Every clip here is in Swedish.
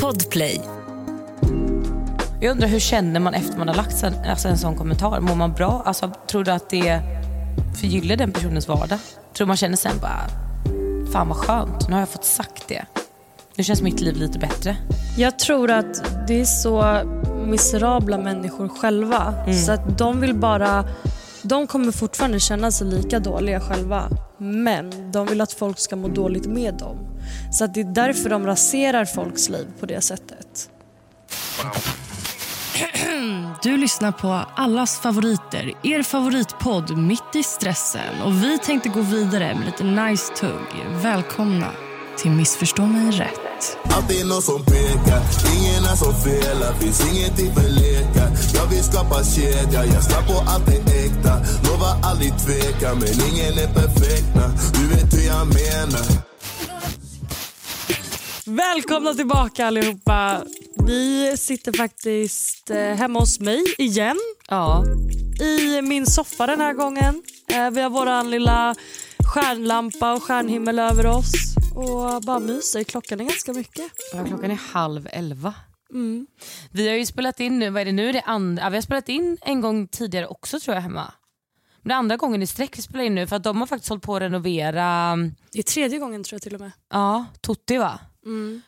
Podplay. Jag undrar hur känner man efter man har lagt en, alltså en sån kommentar? Mår man bra? Alltså, tror du att det förgyller den personens vardag? Tror man känner sen bara, fan vad skönt, nu har jag fått sagt det. Nu känns mitt liv lite bättre. Jag tror att det är så miserabla människor själva. Så att de vill bara... De kommer fortfarande känna sig lika dåliga själva. Men de vill att folk ska må dåligt med dem. Så att det är därför de raserar folks liv på det sättet. Du lyssnar på allas favoriter, er favoritpodd Mitt i stressen. Och Vi tänkte gå vidare med lite nice tugg. Välkomna till Missförstå mig rätt. Alltid någon som pekar, ingen är som felar Finns ingenting för lekar Jag vill skapa kedja, jag snabb på allt är äkta Lovar aldrig tveka, men ingen är perfekt. Du vet hur jag menar Välkomna tillbaka allihopa. Vi sitter faktiskt eh, hemma hos mig igen. Ja, I min soffa den här gången. Eh, vi har våran lilla stjärnlampa och stjärnhimmel över oss. Och bara myser. Klockan är ganska mycket. ja, klockan är halv elva. Mm. Vi har ju spelat in nu, vad är det nu? Det andra, ja, vi har spelat in en gång tidigare också tror jag hemma. Men det är andra gången i sträck vi spelar in nu för att de har faktiskt hållit på att renovera, Det är tredje gången tror jag till och med. ja, Totti va?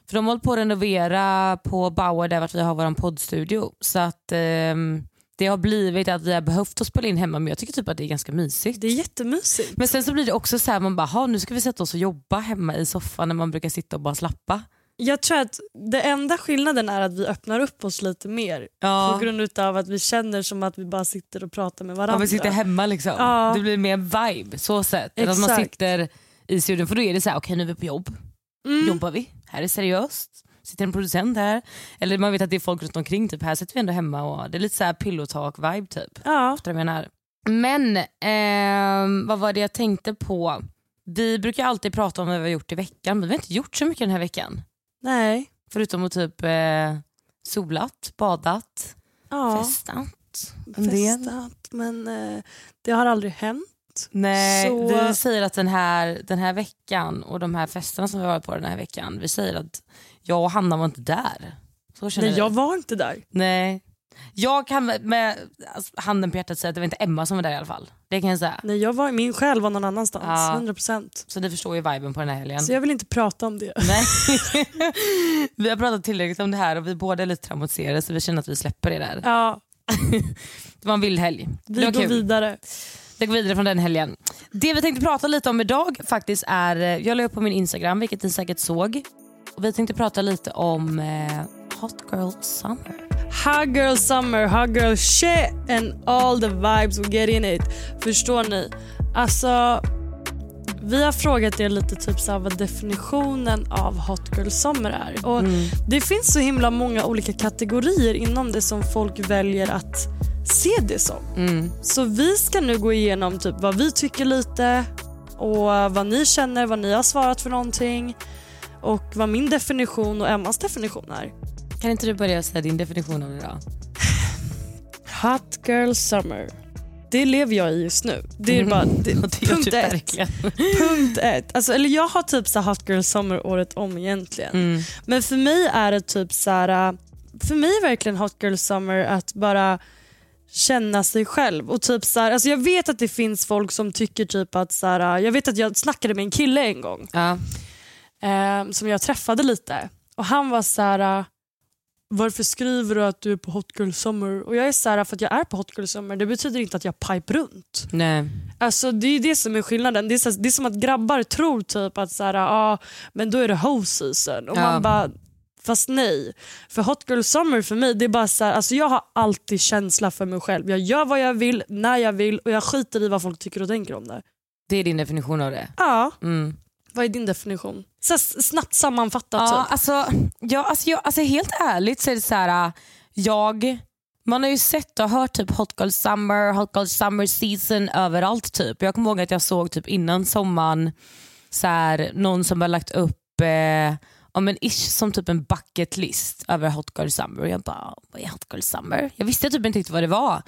För de har hållit på att renovera på Bauer där vi har vår poddstudio. Så att ehm, det har blivit att vi har behövt att spela in hemma men jag tycker typ att det är ganska mysigt. Det är jättemysigt. Men sen så blir det också så här, man bara, "Ha, nu ska vi sätta oss och jobba hemma i soffan när man brukar sitta och bara slappa. Jag tror att det enda skillnaden är att vi öppnar upp oss lite mer. På grund av att vi känner som att vi bara sitter och pratar med varandra. Om vi sitter hemma liksom. Ja. Det blir mer vibe så sätt. Än Att man Exakt. sitter i studion för då är det så här, okej nu är vi på jobb. Mm. Jobbar vi? Här är seriöst. Sitter en producent här. Eller man vet att det är folk runt omkring. Typ. Här sitter vi ändå hemma och det är lite så här pillow talk vibe typ. Ja. Menar? Men ehm, vad var det jag tänkte på? Vi brukar alltid prata om vad vi har gjort i veckan men vi har inte gjort så mycket den här veckan. Nej. Förutom att typ eh, solat, badat, Ja. festat. Festat. Men eh, det har aldrig hänt. Nej, Så- vi säger att den här, den här veckan och de här festerna som vi varit på den här veckan, vi säger att jag och Hanna var inte där. Så Nej, vi. jag var inte där. Nej. Jag kan med- alltså, handen på hjärtat säga att det var inte Emma som var där i alla fall. Det kan jag säga. Nej, jag var, min själ var någon annanstans. Ja. 100%. Så ni förstår ju viben på den här helgen. Så jag vill inte prata om det. Nej. vi har pratat tillräckligt om det här och vi båda är lite traumatiserade så vi känner att vi släpper det där. Ja, Det var en vild helg. vi var går kul. vidare. Jag går vidare från den helgen. Det vi tänkte prata lite om idag faktiskt är, eh, jag la upp på min Instagram vilket ni säkert såg. Och vi tänkte prata lite om eh, Hot Girl Summer. Hot girl summer, hot girl shit and all the vibes we get in it. Förstår ni? Alltså, vi har frågat er lite typ så vad definitionen av hot girl summer är. Och Det finns så himla många olika kategorier inom det som folk väljer att se det som. Så vi ska nu gå igenom typ vad vi tycker lite och vad ni känner, vad ni har svarat för någonting och vad min definition och Emmas definition är. Kan inte du börja säga din definition av det då? Hot girl summer. Det lever jag i just nu. Det är bara det, Och det gör punkt du ett. verkligen. Punkt ett. Alltså, eller jag har typ så hot girl summer året om egentligen. Mm. Men för mig är det typ så här. äh, För mig är verkligen hot girl summer att bara känna sig själv. Och typ så här, alltså jag vet att det finns folk som tycker typ att så här, jag vet att jag snackade med en kille en gång Ja. eh, som jag träffade lite och han var så här. Varför skriver du att du är på Hot Girl Summer? Och jag är så här, för att jag är på Hot Girl Summer det betyder inte att jag pipe runt. Nej. Alltså Det är det som är skillnaden. Det är, så, det är som att grabbar tror typ att så här, ah, men då är det hoe season. Och Ja. man bara, fast nej. För Hot Girl Summer för mig, det är bara så här, alltså jag har alltid känsla för mig själv. Jag gör vad jag vill, när jag vill och jag skiter i vad folk tycker och tänker om det. Det är din definition av det? Ja, Mm. vad är din definition? Så snabbt sammanfattat Ja, typ. alltså, ja, alltså, jag, alltså helt ärligt så är det så här, äh, jag, man har ju sett och hört typ Hot Girl Summer, Hot Girl Summer Season överallt typ. Jag kommer ihåg att jag såg typ innan sommaren så här, någon som har lagt upp eh, om en ish som typ en bucket list över Hot Girl Summer. Och jag bara, vad är Hot Girl Summer? Jag visste typ inte riktigt vad det var.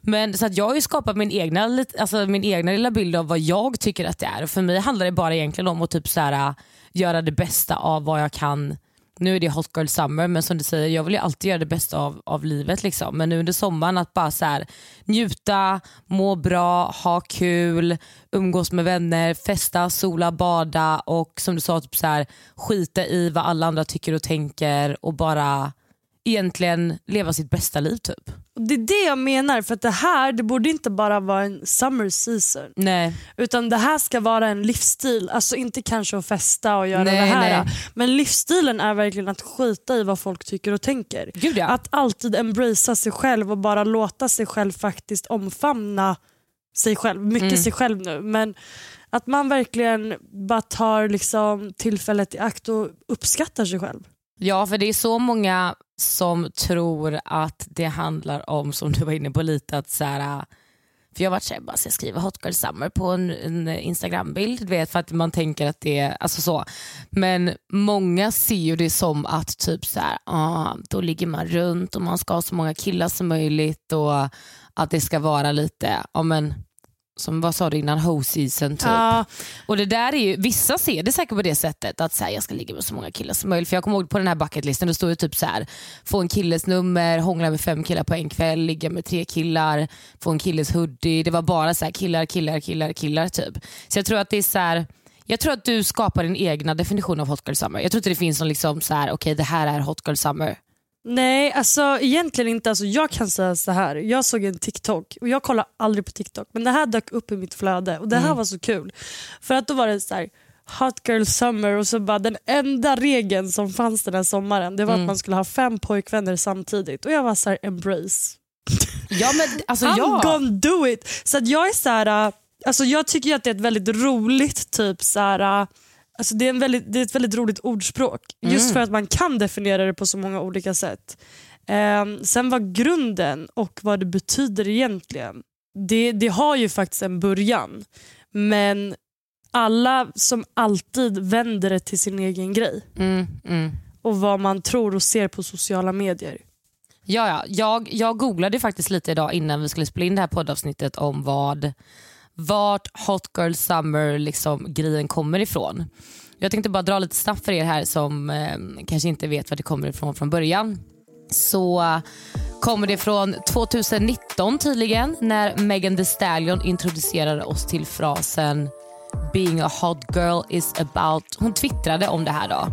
Men så att jag har ju skapat min egna, alltså min egna lilla bild av vad jag tycker att det är. Och för mig handlar det bara egentligen om att typ så här, göra det bästa av vad jag kan nu är det hot girl summer men som du säger jag vill ju alltid göra det bästa av, av livet. Liksom. Men nu under sommaren att bara så här, njuta, må bra, ha kul, umgås med vänner, festa, sola, bada och som du sa typ så här, skita i vad alla andra tycker och tänker och bara egentligen leva sitt bästa liv typ. Och Det är det jag menar, för att det här det borde inte bara vara en summer season. Nej. Utan det här ska vara en livsstil, alltså inte kanske att festa och göra Nej, det här. nej. Men livsstilen är verkligen att skita i vad folk tycker och tänker. Gud ja. Att alltid embracea sig själv och bara låta sig själv faktiskt omfamna sig själv. Mycket Mm. sig själv nu men att man verkligen bara tar liksom tillfället i akt och uppskattar sig själv. Ja, för det är så många som tror att det handlar om, som du var inne på lite, att så här, för jag har varit såhär, bara ska jag skriva hot girl summer på en, en instagrambild, du vet, för att man tänker att det är, alltså så. Men många ser ju det som att typ så här, ah, då ligger man runt och man ska ha så många killar som möjligt och att det ska vara lite, ja men som vad sa du innan, hoe season typ. Ja, Och det där är ju, vissa ser det säkert på det sättet att så här, jag ska ligga med så många killar som möjligt. För jag kommer ihåg på den här bucketlisten, då står det typ så här, få en killes nummer, hångla med fem killar på en kväll, ligga med tre killar, få en killes hoodie. Det var bara så här, killar, killar, killar, killar typ. Så jag tror att det är så här, jag tror att du skapar din egna definition av hot girl summer. Jag tror inte det finns någon liksom så här, okej det här är hot girl summer. Nej, alltså egentligen inte. Alltså, jag kan säga så här. Jag såg en TikTok och jag kollar aldrig på TikTok men det här dök upp i mitt flöde och det här var så kul. För att då var det så här Hot girl summer och så bara den enda regeln som fanns den här sommaren det var att man skulle ha fem pojkvänner samtidigt och jag var så här embrace. Ja men alltså I'm ja. gonna do it. Så att jag är så här, äh, alltså jag tycker att det är ett väldigt roligt typ så här, äh, alltså det, är en väldigt, det är ett väldigt roligt ordspråk. Just för att man kan definiera det på så många olika sätt. Ehm, sen vad grunden och vad det betyder egentligen, det, det har ju faktiskt en början. Men alla som alltid vänder det till sin egen grej Mm, mm. och vad man tror och ser på sociala medier. Ja, ja. Jag, jag googlade faktiskt lite idag innan vi skulle spela in det här poddavsnittet om vad vart Hot Girl Summer liksom, grejen kommer ifrån. Jag tänkte bara dra lite snabbt för er här som eh, kanske inte vet var det kommer ifrån från början. Så kommer det från 2019 tydligen när Megan Thee Stallion introducerade oss till frasen being a hot girl is about, hon twittrade om det här då.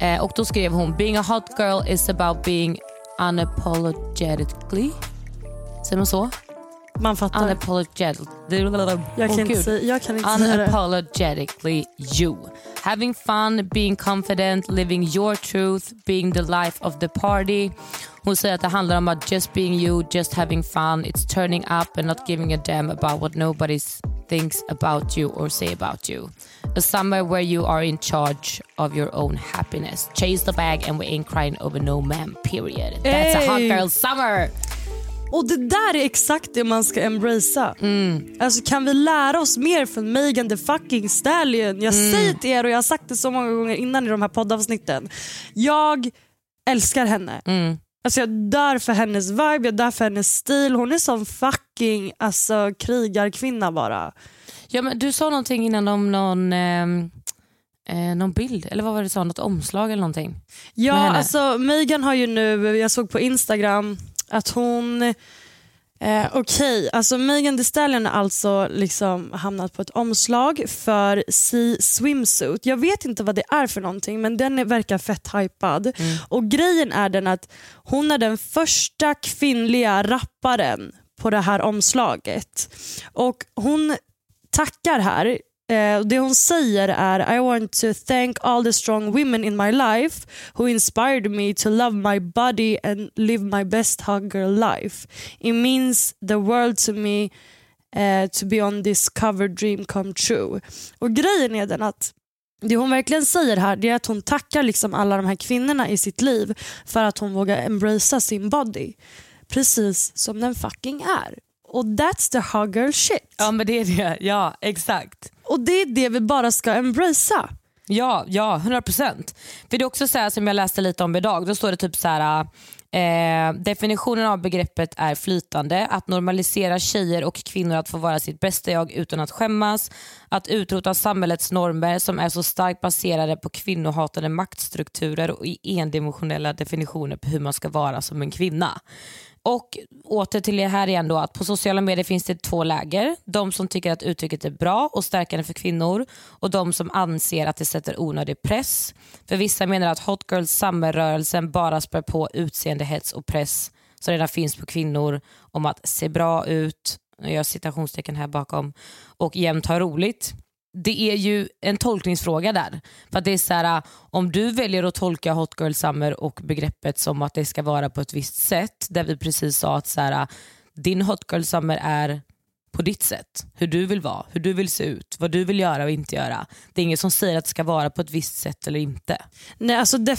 Eh, och då skrev hon being a hot girl is about being unapologetically, säger man så? Man fattar. Unapologetic. jag, kan inte säga, jag kan inte säga det. Unapologetically you. Having fun, being confident, living your truth, being the life of the party. Hon säger att det handlar om att just being you, just having fun, it's turning up and not giving a damn about what nobody thinks about you or say about you. A summer where you are in charge of your own happiness. Chase the bag and we ain't crying over no man, period. That's a hot girl summer! Och det där är exakt det man ska embracea. Alltså kan vi lära oss mer från Megan the fucking Stallion? Jag säger till er och jag har sagt det så många gånger innan i de här poddavsnitten. Jag älskar henne. Alltså jag dör för hennes vibe, jag dör för hennes stil. Hon är som fucking alltså, krigarkvinna bara. Ja, men du sa någonting innan om någon, ehm, eh, någon bild, eller vad var det du sa? Något omslag eller någonting? Ja, alltså Megan har ju nu, jag såg på Instagram att hon Eh, Okej, alltså Megan Thee Stallion har alltså liksom hamnat på ett omslag för Sea Swimsuit. Jag vet inte vad det är för någonting men den är, verkar fett hypad. Och grejen är den att hon är den första kvinnliga rapparen på det här omslaget. Och hon tackar här. Eh, det hon säger är I want to thank all the strong women in my life who inspired me to love my body and live my best hot girl life. It means the world to me eh, to be on this cover dream come true. Och grejen är den att det hon verkligen säger här det är att hon tackar liksom alla de här kvinnorna i sitt liv för att hon vågar embracea sin body. Precis som den fucking är. Och that's the hot girl shit. Ja men det är det, ja exakt. Och det är det vi bara ska embracea. Ja, ja 100%. För det är också så här som jag läste lite om idag, då står det typ så här Eh, definitionen av begreppet är flytande. Att normalisera tjejer och kvinnor att få vara sitt bästa jag utan att skämmas. Att utrota samhällets normer som är så starkt baserade på kvinnohatande maktstrukturer och endimensionella definitioner på hur man ska vara som en kvinna. Och åter till det här igen då att på sociala medier finns det två läger. De som tycker att uttrycket är bra och stärkande för kvinnor och de som anser att det sätter onödig press. För vissa menar att Hot Girls Summer-rörelsen bara spär på utseendehets och press som redan finns på kvinnor om att se bra ut, jag gör citationstecken här bakom, och jämt ha roligt det är ju en tolkningsfråga där. För det är så här, om du väljer att tolka Hot Girl Summer och begreppet som att det ska vara på ett visst sätt, där vi precis sa att så här, din Hot Girl Summer är på ditt sätt, hur du vill vara, hur du vill se ut, vad du vill göra och inte göra. Det är ingen som säger att det ska vara på ett visst sätt eller inte. Nej, alltså de,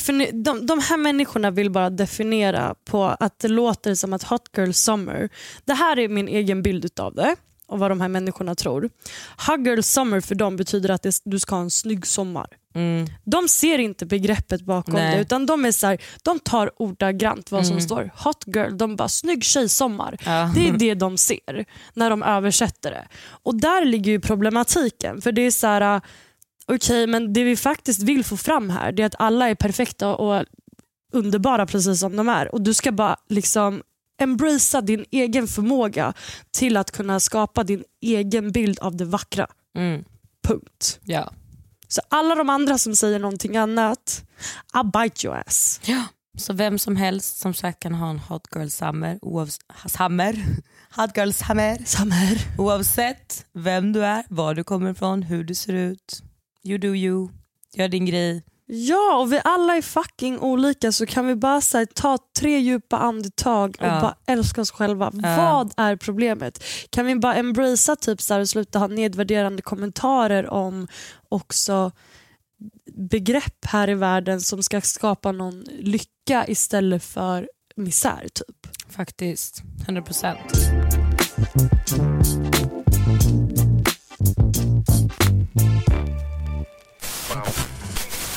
de här människorna vill bara definiera på att det låter som att Hot Girl Summer, det här är min egen bild av det och vad de här människorna tror. Hugger summer för dem betyder att det, du ska ha en snygg sommar. Mm. De ser inte begreppet bakom Nej. det utan de är så här, de tar ordagrant vad mm. som står. Hot girl, de bara snygg tjejsommar. Ja. Det är det de ser när de översätter det. Och där ligger ju problematiken. För det är så här, okej okay, men det vi faktiskt vill få fram här det är att alla är perfekta och underbara precis som de är. Och du ska bara liksom embracea din egen förmåga till att kunna skapa din egen bild av det vackra. Mm. Punkt. Ja. Så alla de andra som säger någonting annat, I bite your ass. Ja. Så vem som helst som sagt kan ha en hot girl summer, summer. Hot girl summer. summer. Oavsett vem du är, var du kommer ifrån, hur du ser ut. You do you. Gör din grej. Ja, och vi alla är fucking olika så kan vi bara här, ta tre djupa andetag och ja. bara älska oss själva. Ja. Vad är problemet? Kan vi bara embracea typ så här, och sluta ha nedvärderande kommentarer om också begrepp här i världen som ska skapa någon lycka istället för misär typ. Faktiskt, 100 procent.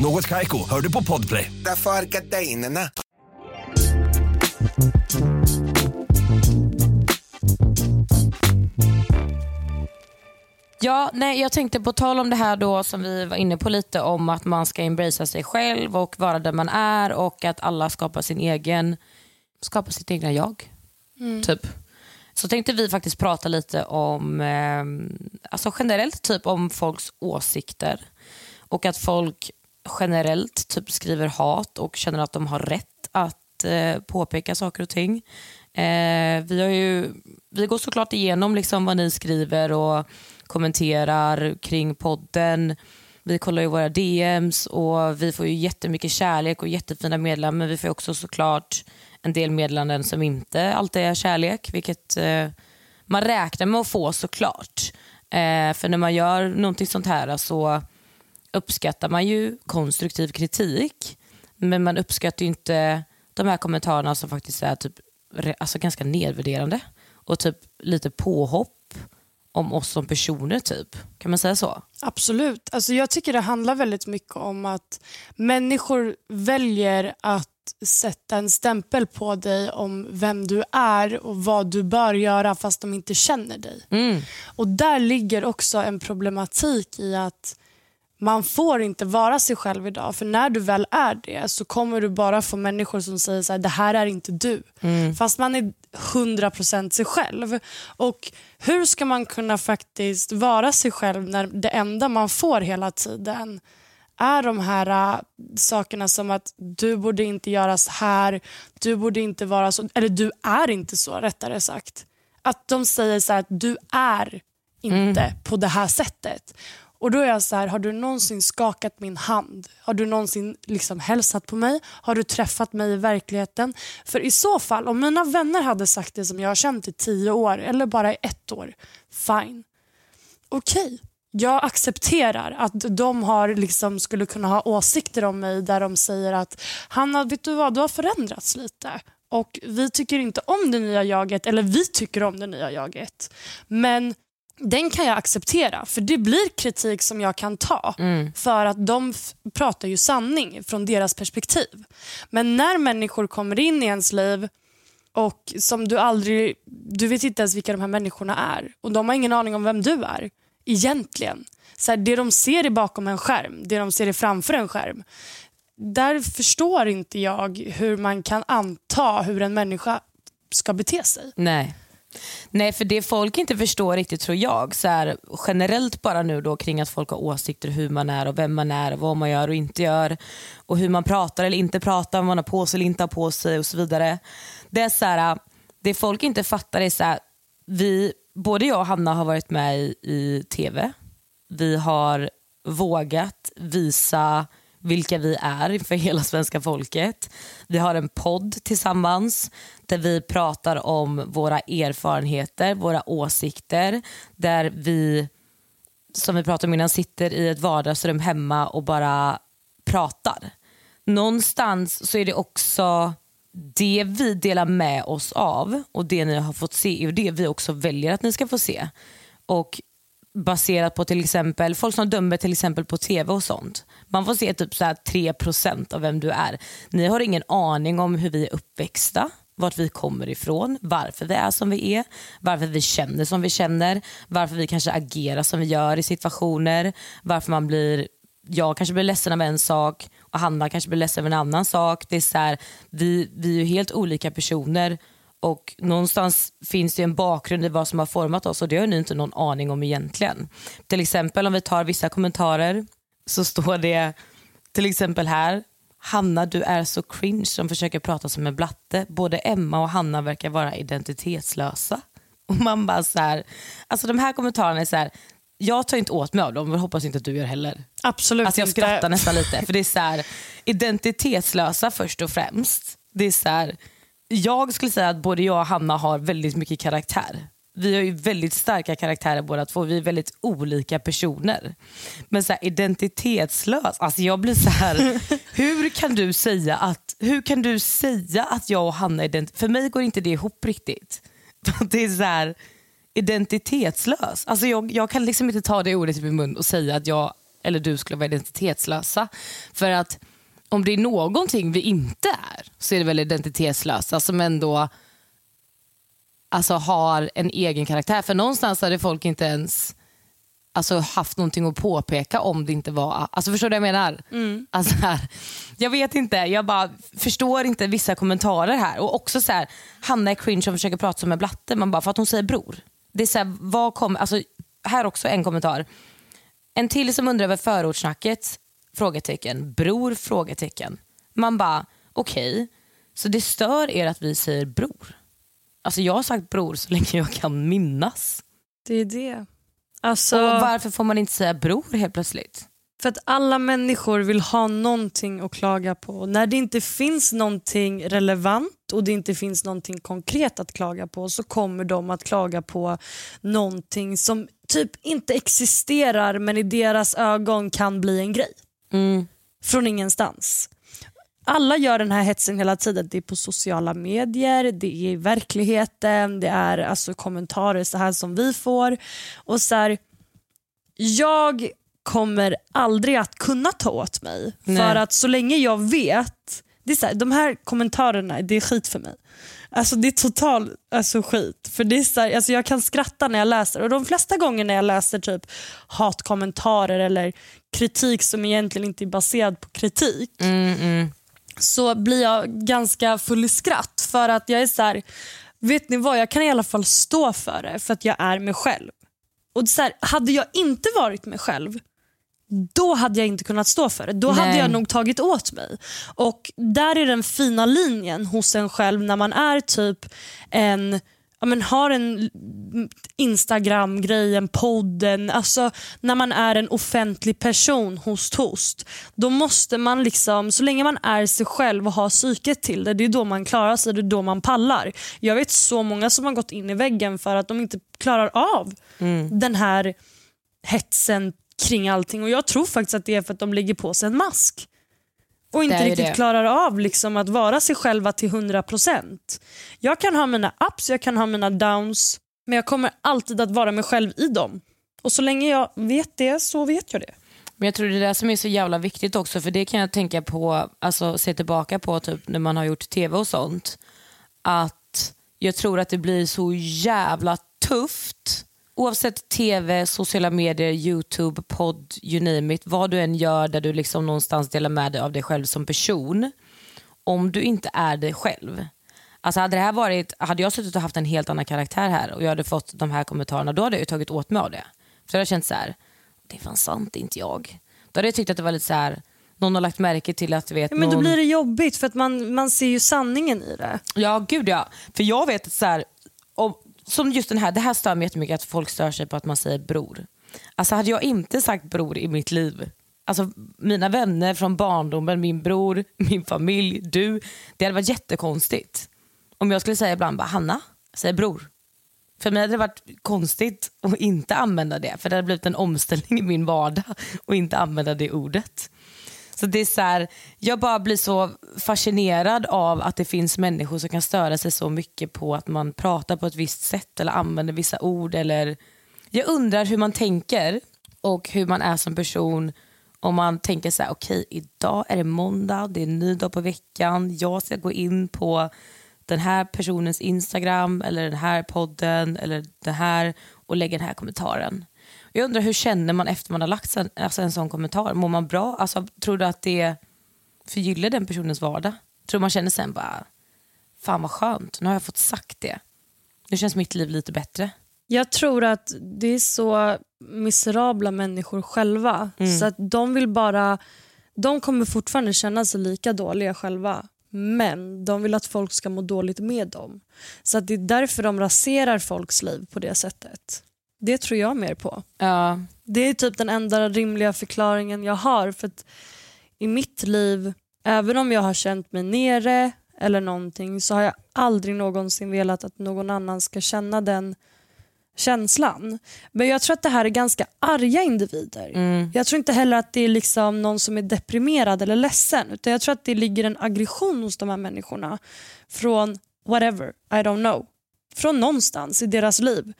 Något Kaiko, hör du på Podplay. Därför är gardinerna. Ja, nej, jag tänkte på tal om det här då som vi var inne på lite om att man ska embracea sig själv och vara den man är och att alla skapar sin egen skapar sitt egna jag. Mm. Typ. Så tänkte vi faktiskt prata lite om eh, alltså generellt typ om folks åsikter och att folk generellt typ skriver hat och känner att de har rätt att eh, påpeka saker och ting. Eh, vi, har ju, vi går såklart igenom liksom vad ni skriver och kommenterar kring podden. Vi kollar ju våra DMs och vi får ju jättemycket kärlek och jättefina meddelanden men vi får också såklart en del meddelanden som inte alltid är kärlek vilket eh, man räknar med att få såklart. Eh, för när man gör någonting sånt här så uppskattar man ju konstruktiv kritik men man uppskattar ju inte de här kommentarerna som faktiskt är typ, alltså ganska nedvärderande och typ lite påhopp om oss som personer typ. Kan man säga så? Absolut. Alltså jag tycker det handlar väldigt mycket om att människor väljer att sätta en stämpel på dig om vem du är och vad du bör göra fast de inte känner dig. Mm. Och Där ligger också en problematik i att man får inte vara sig själv idag. För när du väl är det så kommer du bara få människor som säger så här, det här är inte du. Mm. Fast man är 100% sig själv. Och Hur ska man kunna faktiskt vara sig själv när det enda man får hela tiden är de här uh, sakerna som att du borde inte göra så här, du borde inte vara så, eller du är inte så rättare sagt. Att de säger så här, att du är inte mm. på det här sättet. Och då är jag så här, har du någonsin skakat min hand? Har du någonsin liksom hälsat på mig? Har du träffat mig i verkligheten? För i så fall, om mina vänner hade sagt det som jag har känt i tio år eller bara i ett år, fine. Okej, okay. jag accepterar att de har liksom skulle kunna ha åsikter om mig där de säger att Hanna, vet du vad, du har förändrats lite och vi tycker inte om det nya jaget, eller vi tycker om det nya jaget. Men den kan jag acceptera för det blir kritik som jag kan ta mm. för att de pratar ju sanning från deras perspektiv. Men när människor kommer in i ens liv och som du aldrig, du vet inte ens vilka de här människorna är och de har ingen aning om vem du är egentligen. Så här, det de ser är bakom en skärm, det de ser är framför en skärm. Där förstår inte jag hur man kan anta hur en människa ska bete sig. Nej. Nej, för det folk inte förstår riktigt tror jag, så här, generellt bara nu då kring att folk har åsikter hur man är och vem man är, och vad man gör och inte gör och hur man pratar eller inte pratar, vad man har på sig eller inte har på sig och så vidare. Det är så här, det folk inte fattar är så här, vi, både jag och Hanna har varit med i, i TV. Vi har vågat visa vilka vi är för hela svenska folket. Vi har en podd tillsammans där vi pratar om våra erfarenheter, våra åsikter. Där vi, som vi pratade om innan, sitter i ett vardagsrum hemma och bara pratar. Någonstans så är det också det vi delar med oss av och det ni har fått se är det vi också väljer att ni ska få se. Och baserat på till exempel folk som dömer till exempel på tv och sånt. Man får se typ så här 3% av vem du är. Ni har ingen aning om hur vi är uppväxta, vart vi kommer ifrån, varför vi är som vi är, varför vi känner som vi känner, varför vi kanske agerar som vi gör i situationer, varför man blir jag kanske blir ledsen av en sak och Hanna kanske blir ledsen av en annan sak. Det är så här, vi, vi är ju helt olika personer och någonstans finns det en bakgrund i vad som har format oss och det har ni inte någon aning om egentligen. Till exempel om vi tar vissa kommentarer så står det till exempel här Hanna du är så cringe som försöker prata som en blatte. Både Emma och Hanna verkar vara identitetslösa. Och man bara så här, alltså de här kommentarerna är så här, jag tar inte åt mig av dem och hoppas inte att du gör heller. Absolut alltså jag skrattar inte. nästan lite för det är så här, identitetslösa först och främst. Det är så här, jag skulle säga att både jag och Hanna har väldigt mycket karaktär. Vi har ju väldigt starka karaktärer båda två. Vi är väldigt olika personer. Men så här, identitetslös, alltså jag blir så här, hur kan du säga att, hur kan du säga att jag och Hanna är ident För mig går inte det ihop riktigt. Det är så här, identitetslös. Alltså jag, jag kan liksom inte ta det ordet i min mun och säga att jag eller du skulle vara identitetslösa. För att om det är någonting vi inte är så är det väl identitetslösa som ändå alltså, har en egen karaktär. För någonstans hade folk inte ens alltså, haft någonting att påpeka om det inte var... Alltså, förstår du vad jag menar? Mm. Alltså, här, jag vet inte, jag bara förstår inte vissa kommentarer här. Och också så här, Hanna är cringe som försöker prata som en blatte, man bara för att hon säger bror. Det är så här, vad kommer, alltså, här också en kommentar. En till som undrar över förortssnacket Frågetecken. Bror? Frågetecken. Man bara, okej, okay, så det stör er att vi säger bror? Alltså jag har sagt bror så länge jag kan minnas. Det är det. Alltså... Och varför får man inte säga bror helt plötsligt? För att alla människor vill ha någonting att klaga på. När det inte finns någonting relevant och det inte finns någonting konkret att klaga på så kommer de att klaga på någonting som typ inte existerar men i deras ögon kan bli en grej. Mm. Från ingenstans. Alla gör den här hetsen hela tiden. Det är på sociala medier, det är i verkligheten, det är alltså kommentarer så här som vi får. Och så här, Jag kommer aldrig att kunna ta åt mig. Nej. För att så länge jag vet, det är så här, de här kommentarerna det är skit för mig. Alltså Det är total alltså, skit. För det är så här, alltså, jag kan skratta när jag läser och de flesta gånger när jag läser typ hatkommentarer eller kritik som egentligen inte är baserad på kritik mm, mm. så blir jag ganska full i skratt för att jag är så här, vet ni vad, jag kan i alla fall stå för det för att jag är mig själv. Och så här, Hade jag inte varit mig själv då hade jag inte kunnat stå för det. Då Nej. hade jag nog tagit åt mig. Och Där är den fina linjen hos en själv när man är typ en ja, men har en Instagram-grej, en podd, en, alltså när man är en offentlig person, host host, då måste man liksom, så länge man är sig själv och har psyket till det, det är då man klarar sig, det är då man pallar. Jag vet så många som har gått in i väggen för att de inte klarar av den här hetsen kring allting och jag tror faktiskt att det är för att de lägger på sig en mask och inte riktigt det. klarar av liksom att vara sig själva till 100%. Jag kan ha mina ups, jag kan ha mina downs, men jag kommer alltid att vara mig själv i dem. Och så länge jag vet det så vet jag det. Men jag tror det är det som är så jävla viktigt också för det kan jag tänka på, alltså se tillbaka på typ när man har gjort tv och sånt. Att jag tror att det blir så jävla tufft oavsett tv, sociala medier, youtube, podd, you name it. Vad du än gör där du liksom någonstans delar med dig av dig själv som person. Om du inte är dig själv. Alltså hade, det här varit, hade jag suttit och haft en helt annan karaktär här och jag hade fått de här kommentarerna då hade jag ju tagit åt mig av det. För jag hade känt så här, det är fan sant, det är inte jag. Då hade jag tyckt att det var lite så här, någon har lagt märke till att du vet Ja, men någon... då blir det jobbigt för att man, man ser ju sanningen i det. Ja, gud ja. För jag vet att så här, om, som just den här, det här stör mig jättemycket att folk stör sig på att man säger bror. Alltså hade jag inte sagt bror i mitt liv, alltså mina vänner från barndomen, min bror, min familj, du. Det hade varit jättekonstigt. Om jag skulle säga ibland bara Hanna, säg bror. För mig hade det varit konstigt att inte använda det. För det hade blivit en omställning i min vardag att inte använda det ordet. Så det är så här, jag bara blir så fascinerad av att det finns människor som kan störa sig så mycket på att man pratar på ett visst sätt eller använder vissa ord. Eller... Jag undrar hur man tänker och hur man är som person om man tänker så här, okej idag är det måndag, det är en ny dag på veckan, jag ska gå in på den här personens Instagram eller den här podden eller det här och lägga den här kommentaren. Jag undrar hur känner man efter man har lagt en, alltså en sån kommentar? Mår man bra? Alltså, tror du att det förgyller den personens vardag? Tror man känner sen bara, fan vad skönt, nu har jag fått sagt det. Nu känns mitt liv lite bättre. Jag tror att det är så miserabla människor själva. Så att de vill bara... De kommer fortfarande känna sig lika dåliga själva. Men de vill att folk ska må dåligt med dem. Så att det är därför de raserar folks liv på det sättet. Det tror jag mer på. Ja, Det är typ den enda rimliga förklaringen jag har. För att I mitt liv, även om jag har känt mig nere eller någonting så har jag aldrig någonsin velat att någon annan ska känna den känslan. Men jag tror att det här är ganska arga individer. Jag tror inte heller att det är liksom någon som är deprimerad eller ledsen utan jag tror att det ligger en aggression hos de här människorna från whatever, I don't know. Från någonstans i deras liv.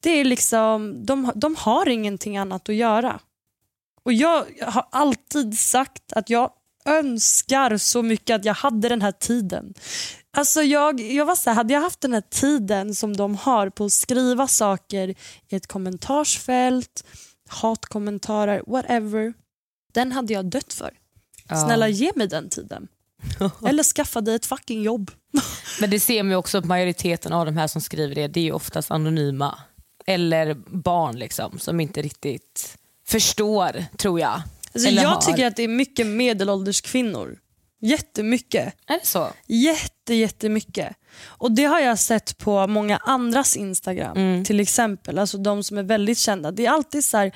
Det är liksom, de, de har ingenting annat att göra. Och jag har alltid sagt att jag önskar så mycket att jag hade den här tiden. Alltså jag, jag var så här, hade jag haft den här tiden som de har på att skriva saker i ett kommentarsfält, hatkommentarer, whatever. Den hade jag dött för. Snälla ge mig den tiden. Eller skaffa dig ett fucking jobb. Men det ser man ju också att majoriteten av de här som skriver det, det är oftast anonyma. Eller barn liksom, som inte riktigt förstår, tror jag. Alltså jag har. tycker att det är mycket medelålders kvinnor. Jättemycket. Är det så? Jätte, jättemycket. Och det har jag sett på många andras Instagram. Mm. Till exempel, alltså de som är väldigt kända. Det är alltid så här,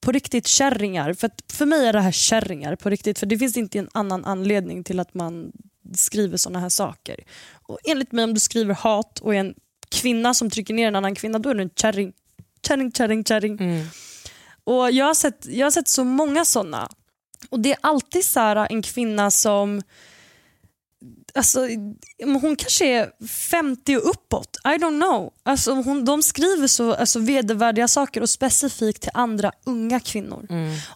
på riktigt kärringar. För, att, för mig är det här kärringar på riktigt. För det finns inte en annan anledning till att man skriver såna här saker. Och enligt mig om du skriver hat och är en kvinna som trycker ner en annan kvinna då är du en kärring. Kärring, kärring, kärring. Mm. Och jag har, sett, jag har sett så många såna. Och det är alltid så här, en kvinna som Alltså, hon kanske är 50 och uppåt. I don't know. Alltså, hon, de skriver så alltså, vedervärdiga saker och specifikt till andra unga kvinnor.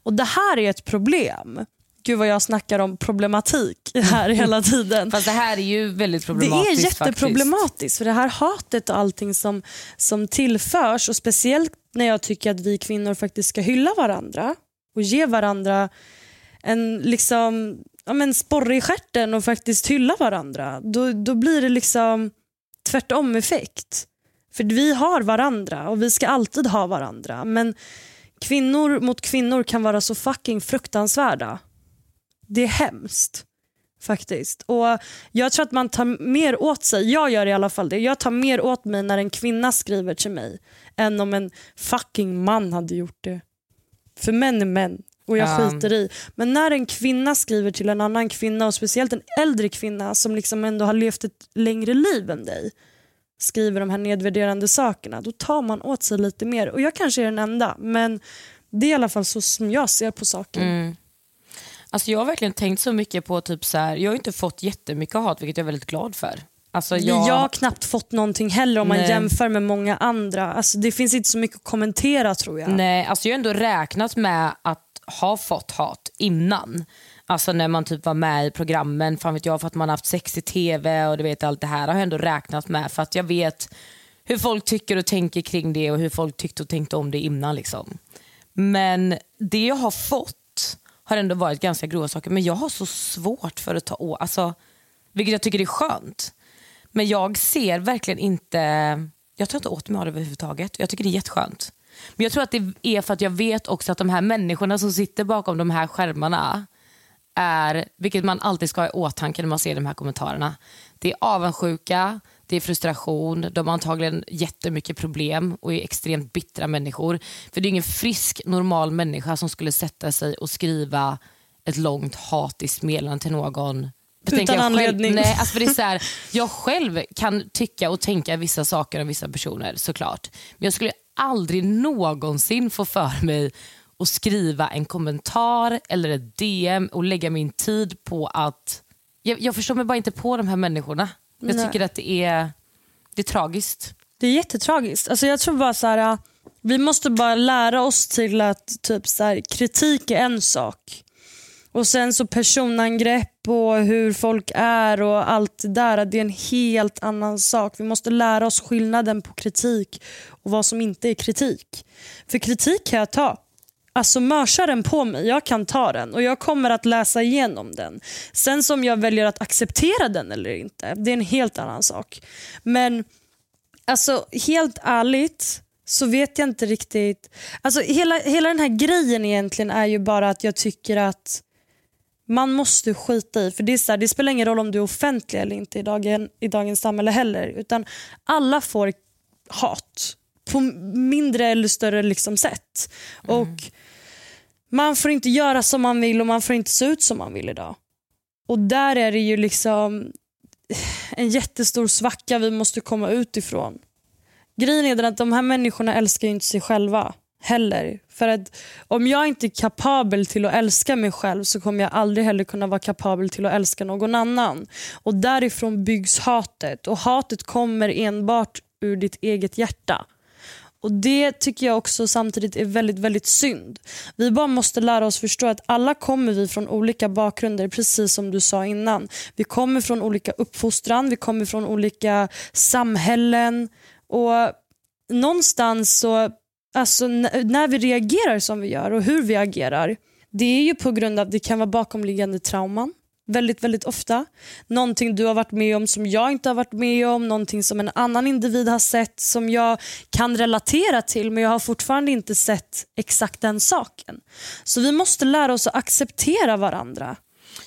Och Det här är ett problem. Gud vad jag snackar om problematik här hela tiden. Fast det här är ju väldigt Det problematiskt är jätteproblematiskt för det här hatet och allting som, som tillförs och speciellt när jag tycker att vi kvinnor faktiskt ska hylla varandra och ge varandra en liksom, ja, men sporre i stjärten och faktiskt hylla varandra. Då, då blir det liksom tvärtom effekt. För vi har varandra och vi ska alltid ha varandra. Men kvinnor mot kvinnor kan vara så fucking fruktansvärda. Det är hemskt. Faktiskt. Och Jag tror att man tar mer åt sig, jag gör i alla fall det, jag tar mer åt mig när en kvinna skriver till mig än om en fucking man hade gjort det. För män är män och jag Ja. skiter i. Men när en kvinna skriver till en annan kvinna och speciellt en äldre kvinna som liksom ändå har levt ett längre liv än dig skriver de här nedvärderande sakerna, då tar man åt sig lite mer. Och jag kanske är den enda, men det är i alla fall så som jag ser på saken. Mm. Alltså jag har verkligen tänkt så mycket på typ så här, jag har inte fått jättemycket hat vilket jag är väldigt glad för. Alltså jag, Jag har knappt fått någonting heller om man Nej. jämför med många andra. Alltså, det finns inte så mycket att kommentera tror jag. Nej, alltså jag har ändå räknat med att ha fått hat innan. Alltså när man typ var med i programmen, fan vet jag, för att man haft sex i tv och du vet allt det här har jag ändå räknat med för att jag vet hur folk tycker och tänker kring det och hur folk tyckte och tänkte om det innan. Liksom. Men det jag har fått har ändå varit ganska grova saker men jag har så svårt för att ta åt, alltså, vilket jag tycker är skönt. Men jag ser verkligen inte, jag tar inte åt mig av det överhuvudtaget. Jag tycker det är jätteskönt. Men jag tror att det är för att jag vet också att de här människorna som sitter bakom de här skärmarna är, vilket man alltid ska ha i åtanke när man ser de här kommentarerna. Det är avundsjuka, det är frustration, de har antagligen jättemycket problem och är extremt bittra människor. För det är ingen frisk, normal människa som skulle sätta sig och skriva ett långt hatiskt meddelande till någon För Utan jag anledning. Själv, nej, alltså för det är så här, jag själv kan tycka och tänka vissa saker om vissa personer såklart. Men jag skulle aldrig någonsin få för mig att skriva en kommentar eller ett DM och lägga min tid på att... Jag, jag förstår mig bara inte på de här människorna. Jag tycker att det är, det är tragiskt. Det är jättetragiskt. Alltså jag tror bara så här, äh, vi måste bara lära oss till att typ så här, kritik är en sak. Och sen så personangrepp och hur folk är och allt det där, det är en helt annan sak. Vi måste lära oss skillnaden på kritik och vad som inte är kritik. För kritik kan jag ta. Alltså mörsa den på mig, jag kan ta den och jag kommer att läsa igenom den. Sen som jag väljer att acceptera den eller inte, det är en helt annan sak. Men Alltså helt ärligt så vet jag inte riktigt. Alltså hela, hela den här grejen egentligen är ju bara att jag tycker att man måste skita i. För det, är så här, det spelar ingen roll om du är offentlig eller inte i, dagen, i dagens samhälle heller. Utan alla får hat på mindre eller större liksom sätt. Och man får inte göra som man vill och man får inte se ut som man vill idag. Och där är det ju liksom en jättestor svacka vi måste komma ut ifrån. Grejen är den att de här människorna älskar ju inte sig själva heller. För att om jag inte är kapabel till att älska mig själv så kommer jag aldrig heller kunna vara kapabel till att älska någon annan. Och därifrån byggs hatet och hatet kommer enbart ur ditt eget hjärta. Och Det tycker jag också samtidigt är väldigt väldigt synd. Vi bara måste lära oss förstå att alla kommer vi från olika bakgrunder, precis som du sa innan. Vi kommer från olika uppfostran, vi kommer från olika samhällen och någonstans så, alltså när vi reagerar som vi gör och hur vi agerar, det är ju på grund av det kan vara bakomliggande trauman. Väldigt, väldigt ofta. Någonting du har varit med om som jag inte har varit med om. Någonting som en annan individ har sett som jag kan relatera till men jag har fortfarande inte sett exakt den saken. Så vi måste lära oss att acceptera varandra.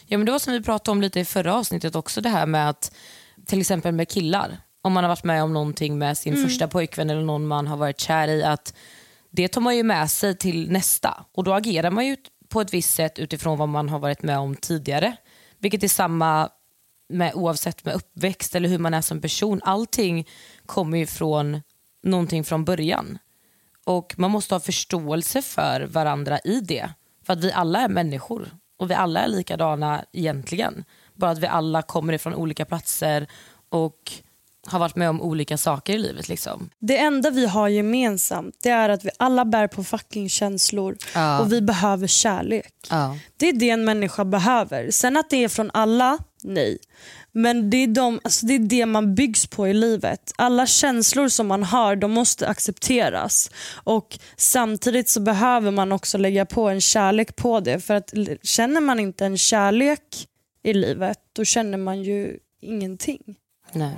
Ja, men det var som vi pratade om lite i förra avsnittet också det här med att till exempel med killar, om man har varit med om någonting med sin första pojkvän eller någon man har varit kär i, att det tar man ju med sig till nästa och då agerar man ju på ett visst sätt utifrån vad man har varit med om tidigare. Vilket är samma med, oavsett med uppväxt eller hur man är som person. Allting kommer ju från någonting från början. Och man måste ha förståelse för varandra i det. För att vi alla är människor och vi alla är likadana egentligen. Bara att vi alla kommer ifrån olika platser och har varit med om olika saker i livet. Liksom. Det enda vi har gemensamt det är att vi alla bär på fucking känslor Ja. och vi behöver kärlek. Det är det en människa behöver. Sen att det är från alla, nej. Men det är, de, alltså det är det man byggs på i livet. Alla känslor som man har de måste accepteras. Och Samtidigt så behöver man också lägga på en kärlek på det. För att känner man inte en kärlek i livet då känner man ju ingenting. Nej.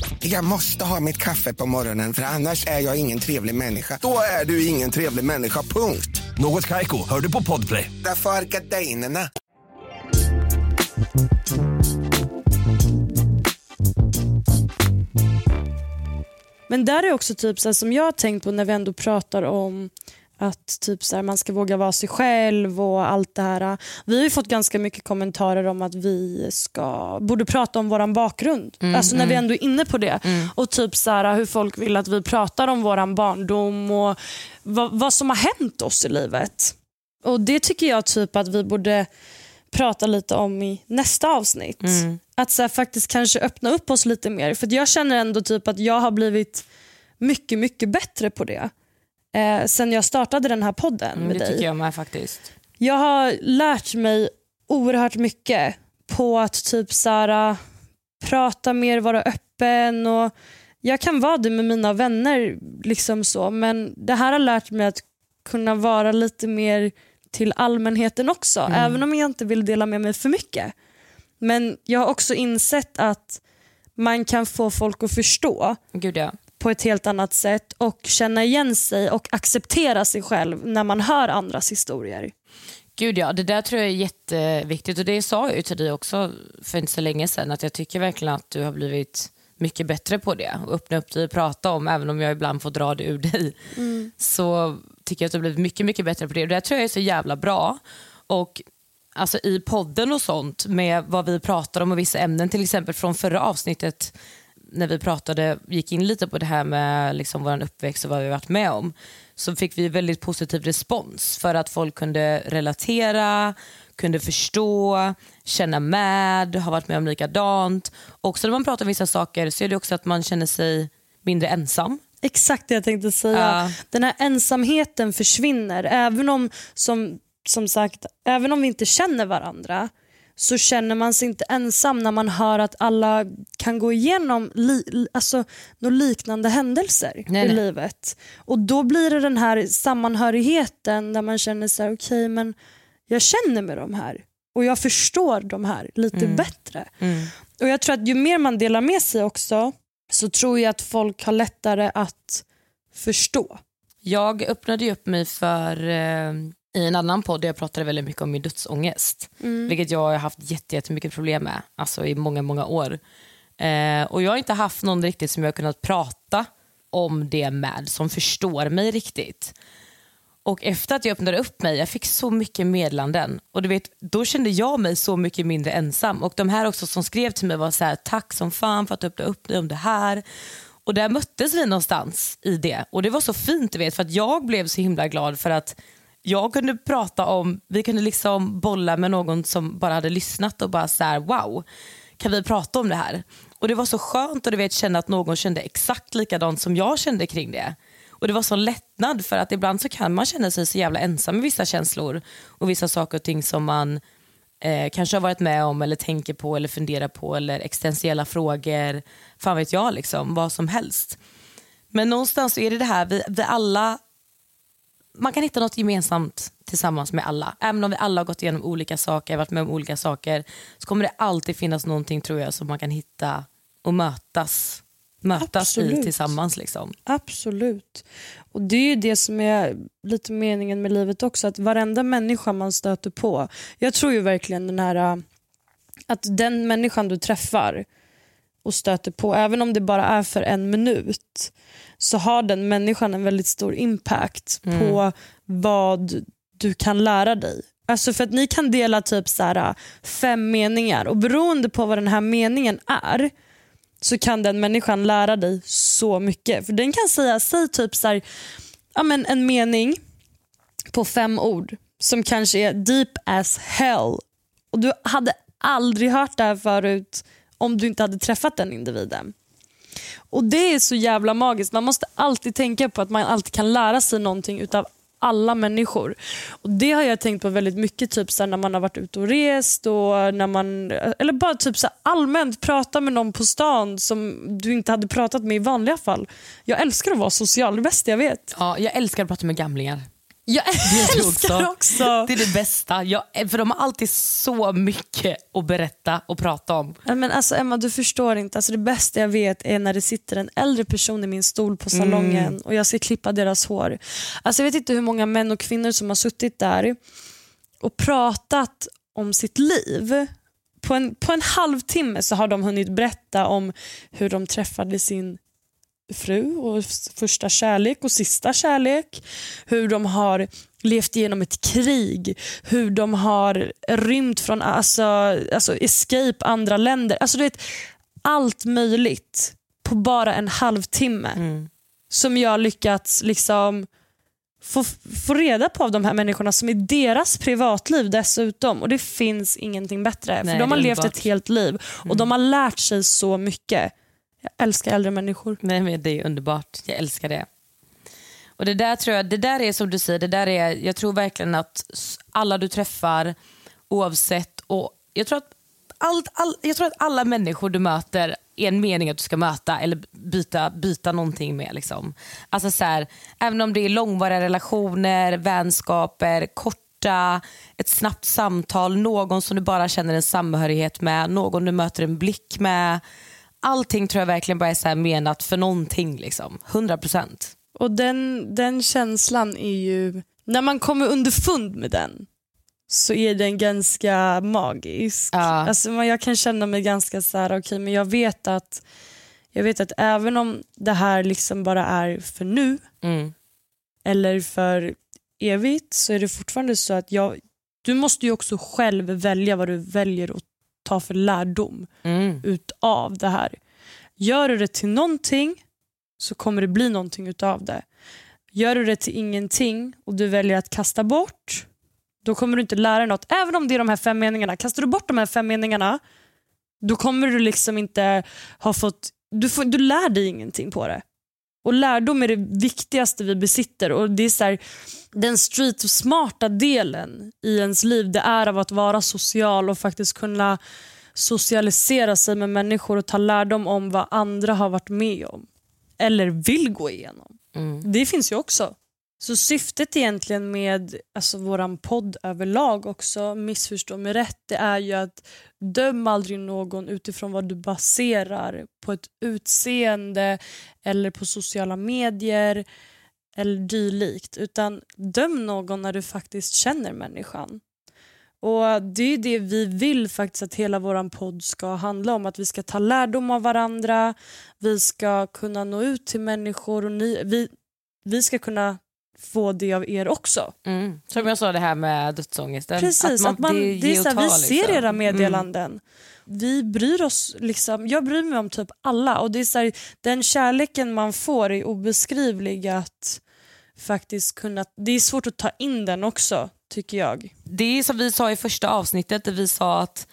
Jag måste ha mitt kaffe på morgonen för annars är jag ingen trevlig människa. Då är du ingen trevlig människa, punkt. Något Kaiko, hör du på Podplay. Därför är gardinerna. Men där är också typ så som jag har tänkt på när vi ändå pratar om att typ så här, man ska våga vara sig själv och allt det här. Vi har ju fått ganska mycket kommentarer om att vi ska, borde prata om vår bakgrund. alltså när vi ändå är inne på det. Och typ så här, hur folk vill att vi pratar om vår barndom och vad, vad som har hänt oss i livet. Och Det tycker jag typ att vi borde prata lite om i nästa avsnitt. Att så här, faktiskt kanske öppna upp oss lite mer. För jag känner ändå typ att jag har blivit mycket, mycket bättre på det. Eh, sen jag startade den här podden med Mm, det dig. tycker jag med faktiskt. Jag har lärt mig oerhört mycket på att typ så här, prata mer, vara öppen. och Jag kan vara det med mina vänner, liksom så, men det här har lärt mig att kunna vara lite mer till allmänheten också, även om jag inte vill dela med mig för mycket. Men jag har också insett att man kan få folk att förstå Gud ja. På ett helt annat sätt och känna igen sig och acceptera sig själv när man hör andras historier. Gud ja, det där tror jag är jätteviktigt och det sa jag ju till dig också för inte så länge sedan att jag tycker verkligen att du har blivit mycket bättre på det och öppna upp dig och prata om även om jag ibland får dra det ur dig. Så tycker jag att du har blivit mycket, mycket bättre på det och det där tror jag är så jävla bra. Och alltså i podden och sånt med vad vi pratar om och vissa ämnen, till exempel från förra avsnittet när vi pratade, gick in lite på det här med liksom vår uppväxt och vad vi varit med om så fick vi väldigt positiv respons för att folk kunde relatera, kunde förstå, känna med, ha varit med om likadant. Också när man pratar om vissa saker så är det också att man känner sig mindre ensam. Exakt det jag tänkte säga. Ja. Den här ensamheten försvinner. Även om, som, som sagt, även om vi inte känner varandra så känner man sig inte ensam när man hör att alla kan gå igenom li, alltså, några liknande händelser Nej, i nej. livet. Och Då blir det den här sammanhörigheten där man känner så här, okej men jag känner med de här och jag förstår de här lite bättre. Och Jag tror att ju mer man delar med sig också så tror jag att folk har lättare att förstå. Jag öppnade ju upp mig för eh, i en annan podd där jag pratade väldigt mycket om min dödsångest. Vilket jag har haft jätte- jättemycket problem med alltså i många, många år. Eh, och Jag har inte haft någon riktigt som jag har kunnat prata om det med som förstår mig riktigt. Och efter att jag öppnade upp mig, jag fick så mycket medlanden och du vet, då kände jag mig så mycket mindre ensam. Och de här också som skrev till mig var så här, tack som fan för att du öppnade upp dig om det här. Och där möttes vi någonstans i det. Och det var så fint du vet, för att jag blev så himla glad för att jag kunde prata om, vi kunde liksom bolla med någon som bara hade lyssnat och bara så här, wow, kan vi prata om det här? Och det var så skönt att du vet, känna att någon kände exakt likadant som jag kände kring det. Och det var så lättnad för att ibland så kan man känna sig så jävla ensam med vissa känslor och vissa saker och ting som man eh, kanske har varit med om eller tänker på eller funderar på eller existentiella frågor, fan vet jag liksom, vad som helst. Men någonstans så är det det här, vi, vi alla, man kan hitta något gemensamt tillsammans med alla. Även om vi alla har gått igenom olika saker, varit med om olika saker, så kommer det alltid finnas någonting tror jag som man kan hitta och mötas, mötas i tillsammans. Liksom. Absolut. Och Det är ju det som är lite meningen med livet också, att varenda människa man stöter på. Jag tror ju verkligen den här äh, att den människan du träffar och stöter på, även om det bara är för en minut, så har den människan en väldigt stor impact på vad du kan lära dig. Alltså för att ni kan dela typ så här, fem meningar och beroende på vad den här meningen är så kan den människan lära dig så mycket. För den kan säga, säg typ så här, ja, men en mening på fem ord som kanske är deep as hell och du hade aldrig hört det här förut om du inte hade träffat den individen. Och Det är så jävla magiskt. Man måste alltid tänka på att man alltid kan lära sig någonting utav alla människor. Och Det har jag tänkt på väldigt mycket typ så när man har varit ute och rest och när man, eller bara typ så allmänt prata med någon på stan som du inte hade pratat med i vanliga fall. Jag älskar att vara social, det bästa jag vet. Ja, jag älskar att prata med gamlingar. Jag älskar också. Det är det bästa. Jag, för de har alltid så mycket att berätta och prata om. Men alltså Emma du förstår inte, alltså det bästa jag vet är när det sitter en äldre person i min stol på salongen Mm. och jag ska klippa deras hår. Alltså jag vet inte hur många män och kvinnor som har suttit där och pratat om sitt liv. På en, på en halvtimme så har de hunnit berätta om hur de träffade sin fru och första kärlek och sista kärlek. Hur de har levt igenom ett krig, hur de har rymt från alltså, alltså escape andra länder. Alltså du vet, allt möjligt på bara en halvtimme som jag lyckats liksom få, få reda på av de här människorna som är deras privatliv dessutom. Och det finns ingenting bättre. Nej, för de har levt ett helt liv och de har lärt sig så mycket. Jag älskar äldre människor. Nej, men det är underbart. Jag älskar det. Och Det där tror jag, det där är som du säger, det där är, jag tror verkligen att alla du träffar oavsett, och jag tror att, allt, all, jag tror att alla människor du möter är en mening att du ska möta eller byta, byta någonting med. Liksom. Alltså så här, även om det är långvariga relationer, vänskaper, korta, ett snabbt samtal, någon som du bara känner en samhörighet med, någon du möter en blick med. Allting tror jag verkligen bara är så menat för någonting. Liksom. 100 procent. Och den, den känslan är ju, när man kommer underfund med den så är den ganska magisk. Ja. Alltså, jag kan känna mig ganska så här, okej men jag vet att jag vet att även om det här liksom bara är för nu Mm. eller för evigt så är det fortfarande så att jag, du måste ju också själv välja vad du väljer att ta för lärdom Mm. utav det här. Gör du det till någonting så kommer det bli någonting utav det. Gör du det till ingenting och du väljer att kasta bort då kommer du inte lära dig något. Även om det är de här fem meningarna. Kastar du bort de här fem meningarna då kommer du liksom inte ha fått... Du, får, du lär dig ingenting på det. Och lärdom är det viktigaste vi besitter. Och det är så här, Den street-smarta delen i ens liv det är av att vara social och faktiskt kunna socialisera sig med människor och ta lärdom om vad andra har varit med om. Eller vill gå igenom. Det finns ju också. Så syftet egentligen med alltså, vår podd överlag också, missförstå mig rätt, det är ju att döm aldrig någon utifrån vad du baserar på ett utseende eller på sociala medier eller dylikt. Utan döm någon när du faktiskt känner människan. Och Det är det vi vill faktiskt att hela vår podd ska handla om. Att vi ska ta lärdom av varandra, vi ska kunna nå ut till människor och ni, vi, vi ska kunna få det av er också. Mm. Som jag sa det här med dödsångesten. Precis, att man, det ge är och så här, ta, vi ser liksom. era meddelanden. Vi bryr oss, liksom, jag bryr mig om typ alla och det är så här, den kärleken man får är obeskrivlig att faktiskt kunna, det är svårt att ta in den också tycker jag. Det är som vi sa i första avsnittet där vi sa att,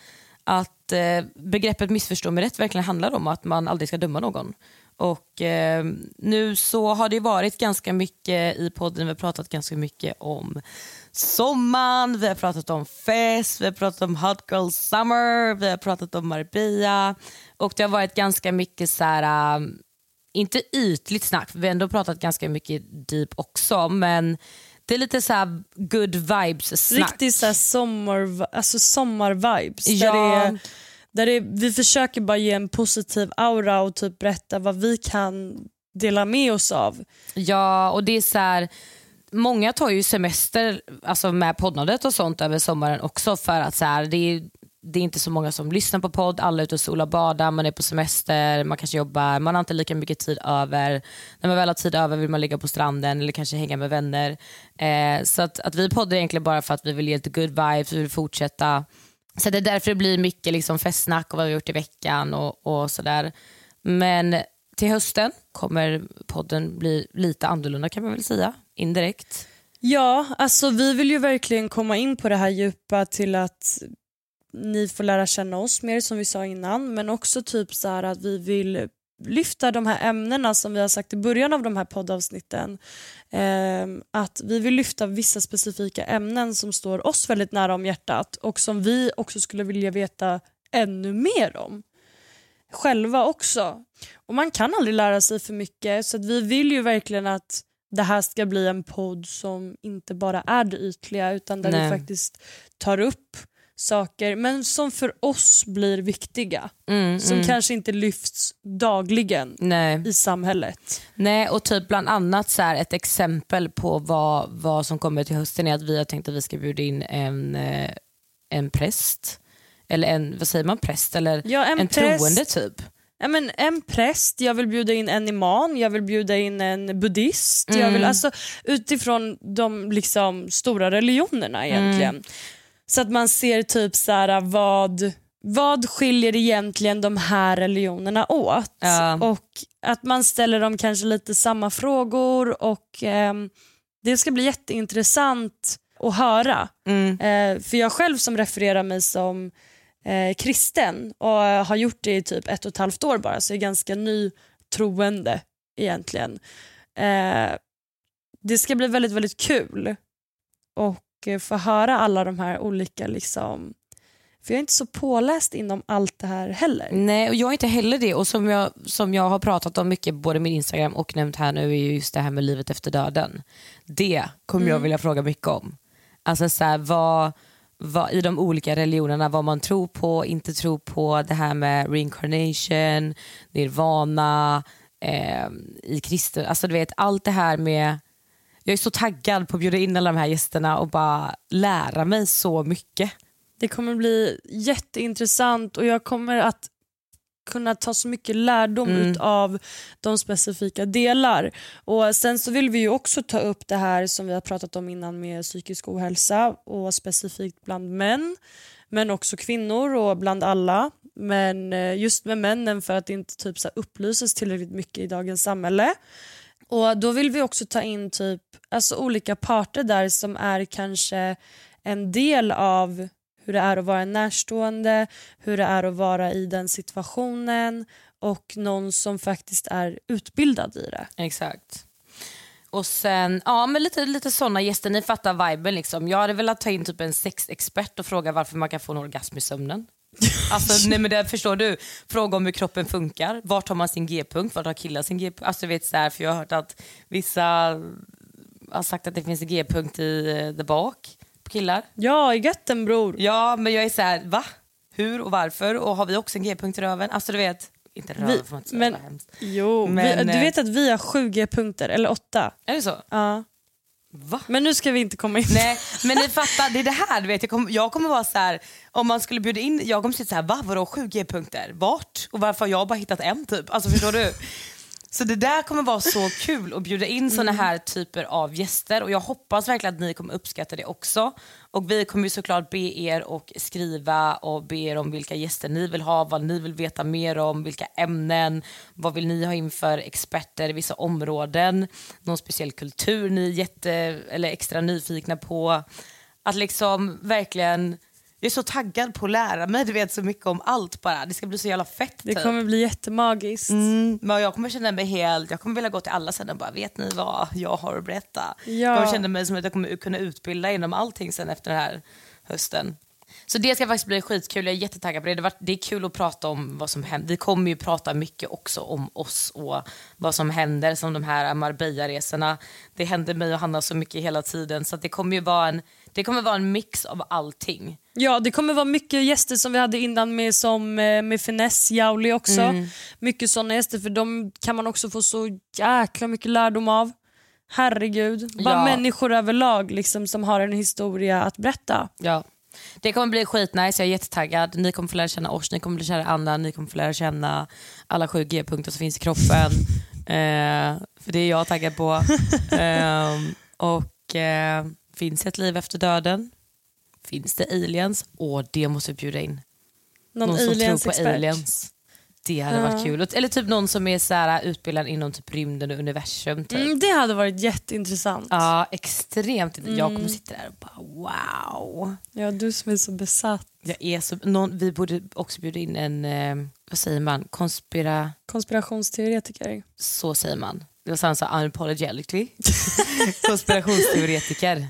att eh, begreppet missförstå mig rätt verkligen handlar om att man aldrig ska döma någon. Och eh, Nu så har det varit ganska mycket i podden, vi har pratat ganska mycket om sommaren, vi har pratat om fest, vi har pratat om hot girl summer, vi har pratat om Marbella och det har varit ganska mycket så här, um, inte ytligt snack, för vi har ändå pratat ganska mycket deep också men det är lite så här good vibes snack. Riktigt så här sommar, alltså sommarvibes. Där Ja. det är, där det vi försöker bara ge en positiv aura och typ berätta vad vi kan dela med oss av. Ja, och det är så här, många tar ju semester alltså med poddandet och sånt över sommaren också för att så här, det, är, det är inte så många som lyssnar på podd, alla är ute och solar och badar, man är på semester, man kanske jobbar, man har inte lika mycket tid över. När man väl har tid över vill man ligga på stranden eller kanske hänga med vänner. Eh, så att, att vi poddar egentligen bara för att vi vill ge lite good vibes, vi vill fortsätta. Så det är därför det blir mycket liksom festsnack och vad vi har gjort i veckan och, och sådär. Men till hösten kommer podden bli lite annorlunda kan man väl säga, indirekt. Ja, alltså vi vill ju verkligen komma in på det här djupa till att ni får lära känna oss mer som vi sa innan men också typ så här att vi vill lyfta de här ämnena som vi har sagt i början av de här poddavsnitten. Ehm, att vi vill lyfta vissa specifika ämnen som står oss väldigt nära om hjärtat och som vi också skulle vilja veta ännu mer om själva också. Och Man kan aldrig lära sig för mycket så vi vill ju verkligen att det här ska bli en podd som inte bara är det ytliga utan där Nej. vi faktiskt tar upp saker men som för oss blir viktiga. Mm, Som mm. kanske inte lyfts dagligen Nej. i samhället. Nej, och typ bland annat så här, ett exempel på vad, vad som kommer till hösten är att vi har tänkt att vi ska bjuda in en, eh, en präst. Eller en, vad säger man, präst? Eller Ja, en en präst. troende typ. Ja, men en präst, jag vill bjuda in en imam, jag vill bjuda in en buddhist. Jag Mm. vill, alltså, utifrån de liksom, stora religionerna egentligen. Så att man ser typ så här, vad, vad skiljer egentligen de här religionerna åt? Ja. Och att man ställer dem kanske lite samma frågor och ehm, det ska bli jätteintressant att höra. Mm. Eh, för jag själv som refererar mig som eh, kristen och eh, har gjort det i typ ett och ett halvt år bara så jag är ganska ny troende egentligen. Eh, det ska bli väldigt väldigt kul och eh, få höra alla de här olika liksom för jag är inte så påläst inom allt det här heller. Nej, och jag är inte heller det. Och som jag, som jag har pratat om mycket både med Instagram och nämnt här nu är ju just det här med livet efter döden. Det kommer jag vilja fråga mycket om. Alltså så här, vad, vad, i de olika religionerna, vad man tror på, inte tror på, det här med reincarnation, nirvana, eh, i kristen, alltså du vet allt det här med jag är så taggad på att bjuda in alla de här gästerna och bara lära mig så mycket. Det kommer bli jätteintressant och jag kommer att kunna ta så mycket lärdom Mm. av de specifika delar. Och Sen så vill vi ju också ta upp det här som vi har pratat om innan med psykisk ohälsa och specifikt bland män men också kvinnor och bland alla. Men eh, just med männen för att det inte typ så upplyses tillräckligt mycket i dagens samhälle. Och Då vill vi också ta in typ alltså olika parter där som är kanske en del av hur det är att vara en närstående, hur det är att vara i den situationen och någon som faktiskt är utbildad i det. Exakt. Och sen, ja men lite, lite sådana gäster, ni fattar viben liksom. Jag hade velat ta in typ en sexexpert och fråga varför man kan få en orgasm i sömnen. Alltså, nej men det förstår du. Fråga om hur kroppen funkar. Vart har man sin g-punkt? Vart har killar sin g-punkt? Alltså, vet, så här, för jag har hört att vissa har sagt att det finns en g-punkt i eh, the bak på killar. Ja, i götten bror. Ja men jag är så här, va? Hur och varför? Och har vi också en g-punkt i röven? Alltså du vet, inte röven Vi- får man inte säga, men- vad hemskt. Jo, Men, vi, du eh, vet att vi har sju g-punkter, eller åtta. Är det så? Ja. Va? Men nu ska vi inte komma in Nej men ni fattar, det är det här du vet. Jag jag kommer vara så här, om man skulle bjuda in, jag kommer sitta så här, va vadå sju g-punkter? Vart? Och varför har jag bara hittat en typ? Alltså förstår du? Så det där kommer vara så kul att bjuda in såna här typer av gäster och jag hoppas verkligen att ni kommer uppskatta det också. Och vi kommer ju såklart be er och skriva och be er om vilka gäster ni vill ha, vad ni vill veta mer om, vilka ämnen, vad vill ni ha in för experter i vissa områden, någon speciell kultur ni är jätte, eller extra nyfikna på. Att liksom verkligen, jag är så taggad på att lära mig du vet, så mycket om allt bara. Det ska bli så jävla fett. Det typ. kommer bli jättemagiskt. Mm, men jag kommer känna mig helt, jag kommer vilja gå till alla sen och bara vet ni vad jag har att berätta. Ja. Jag kommer känna mig som att jag kommer kunna utbilda inom allting sen efter den här hösten. Så det ska faktiskt bli skitkul, jag är jättetaggad på det. Det, var, det är kul att prata om vad som händer. Vi kommer ju prata mycket också om oss och vad som händer som de här Marbella-resorna. Det händer mig och Hanna så mycket hela tiden så det kommer ju vara en, det kommer vara en mix av allting. Ja, det kommer vara mycket gäster som vi hade innan med, som, eh, med Finess, Jauli också. Mm. Mycket sådana gäster för de kan man också få så jäkla mycket lärdom av. Herregud. Bara Ja. människor överlag liksom, som har en historia att berätta. Ja. Det kommer bli skitnice, jag är jättetaggad. Ni kommer få lära känna oss, ni kommer få lära känna Anna, ni kommer få lära känna alla sju G-punkter som finns i kroppen. eh, för det är jag taggad på. Ehm, och eh, finns det ett liv efter döden? Finns det aliens? Och det måste vi bjuda in. Någon, någon som tror på aliens-expert. aliens. Det hade varit kul. Eller typ någon som är så här, utbildad inom typ rymden och universum. Typ. Mm, det hade varit jätteintressant. Ja, extremt. Jag kommer sitta där och bara wow. Ja, du som är så besatt. Jag är så, någon, vi borde också bjuda in en, eh, vad säger man, konspira... Konspirationsteoretiker. Så säger man. Det var så unapologetically. Konspirationsteoretiker.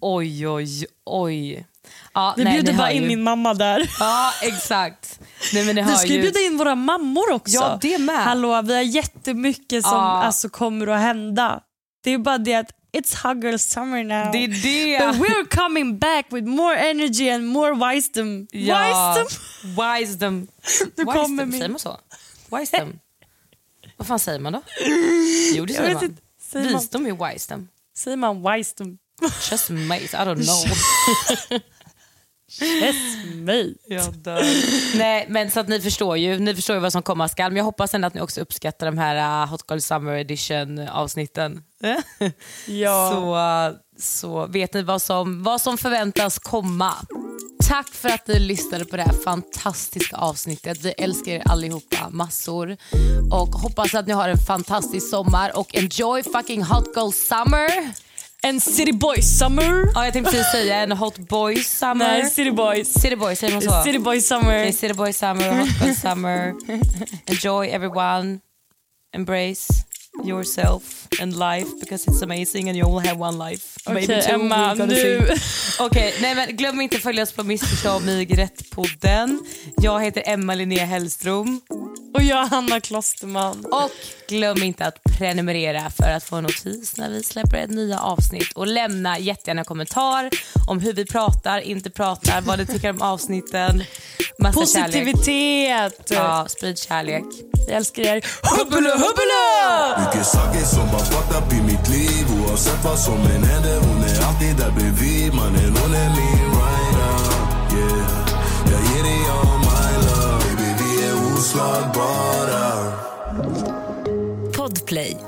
Oj, oj, oj. Ja, Vi nej, bjuder bara in ju. min mamma där. Ja, exakt. Nej, men Vi ska ju ju. bjuda in våra mammor också. Ja, det med. Hallå, vi har jättemycket som Ja. alltså, kommer att hända. Det är bara det att it's hot girl summer now. Det är det. But we're coming back with more energy and more wisdom. Ja, Wisdom? Wisdom. Nu wisdom. kommer min- Säger man så? Wisdom. Vad fan säger man då? Jo, det säger man. inte. Säger man, Visdom är wisdom. säger man wisdom? Just mate, I don't know. Yes, mig. Jag dör. Nej, men så att ni förstår ju ni förstår ju vad som komma skall. Men jag hoppas ändå att ni också uppskattar de här uh, Hot Girl Summer Edition avsnitten. Ja. så, uh, så vet ni vad som, vad som förväntas komma. Tack för att ni lyssnade på det här fantastiska avsnittet. Vi älskar er allihopa massor. Och hoppas att ni har en fantastisk sommar och enjoy fucking Hot Girl Summer. En city boy summer. Ja, jag tänkte precis säga en Hot Boy Summer. Nej, city boys. City Boy, säger man så? City boy summer. Okay, City Boy Summer, Hot Girl Summer. Enjoy everyone. Embrace yourself and life because it's amazing and you only have one life. Okej, two, Emma, nu-. Okej, nej men glöm inte att följa oss på Missförstå mig rätt-podden. Jag heter Emma Linnea Hellström. Och jag är Hanna Klosterman. Och glöm inte att prenumerera för att få en notis när vi släpper ett nya avsnitt. Och lämna jättegärna en kommentar om hur vi pratar, inte pratar, vad ni tycker om avsnitten. Massa kärlek. Positivitet. Ja, sprid kärlek. Jag älskar er. Hubbula hubbula! Mycket saker som bara fucked up i mitt liv. Oavsett vad som än händer Hon är alltid där bredvid. Mannen hon är min rider Yeah. Jag ger dig all my love. Baby vi är oslagbara. Podplay.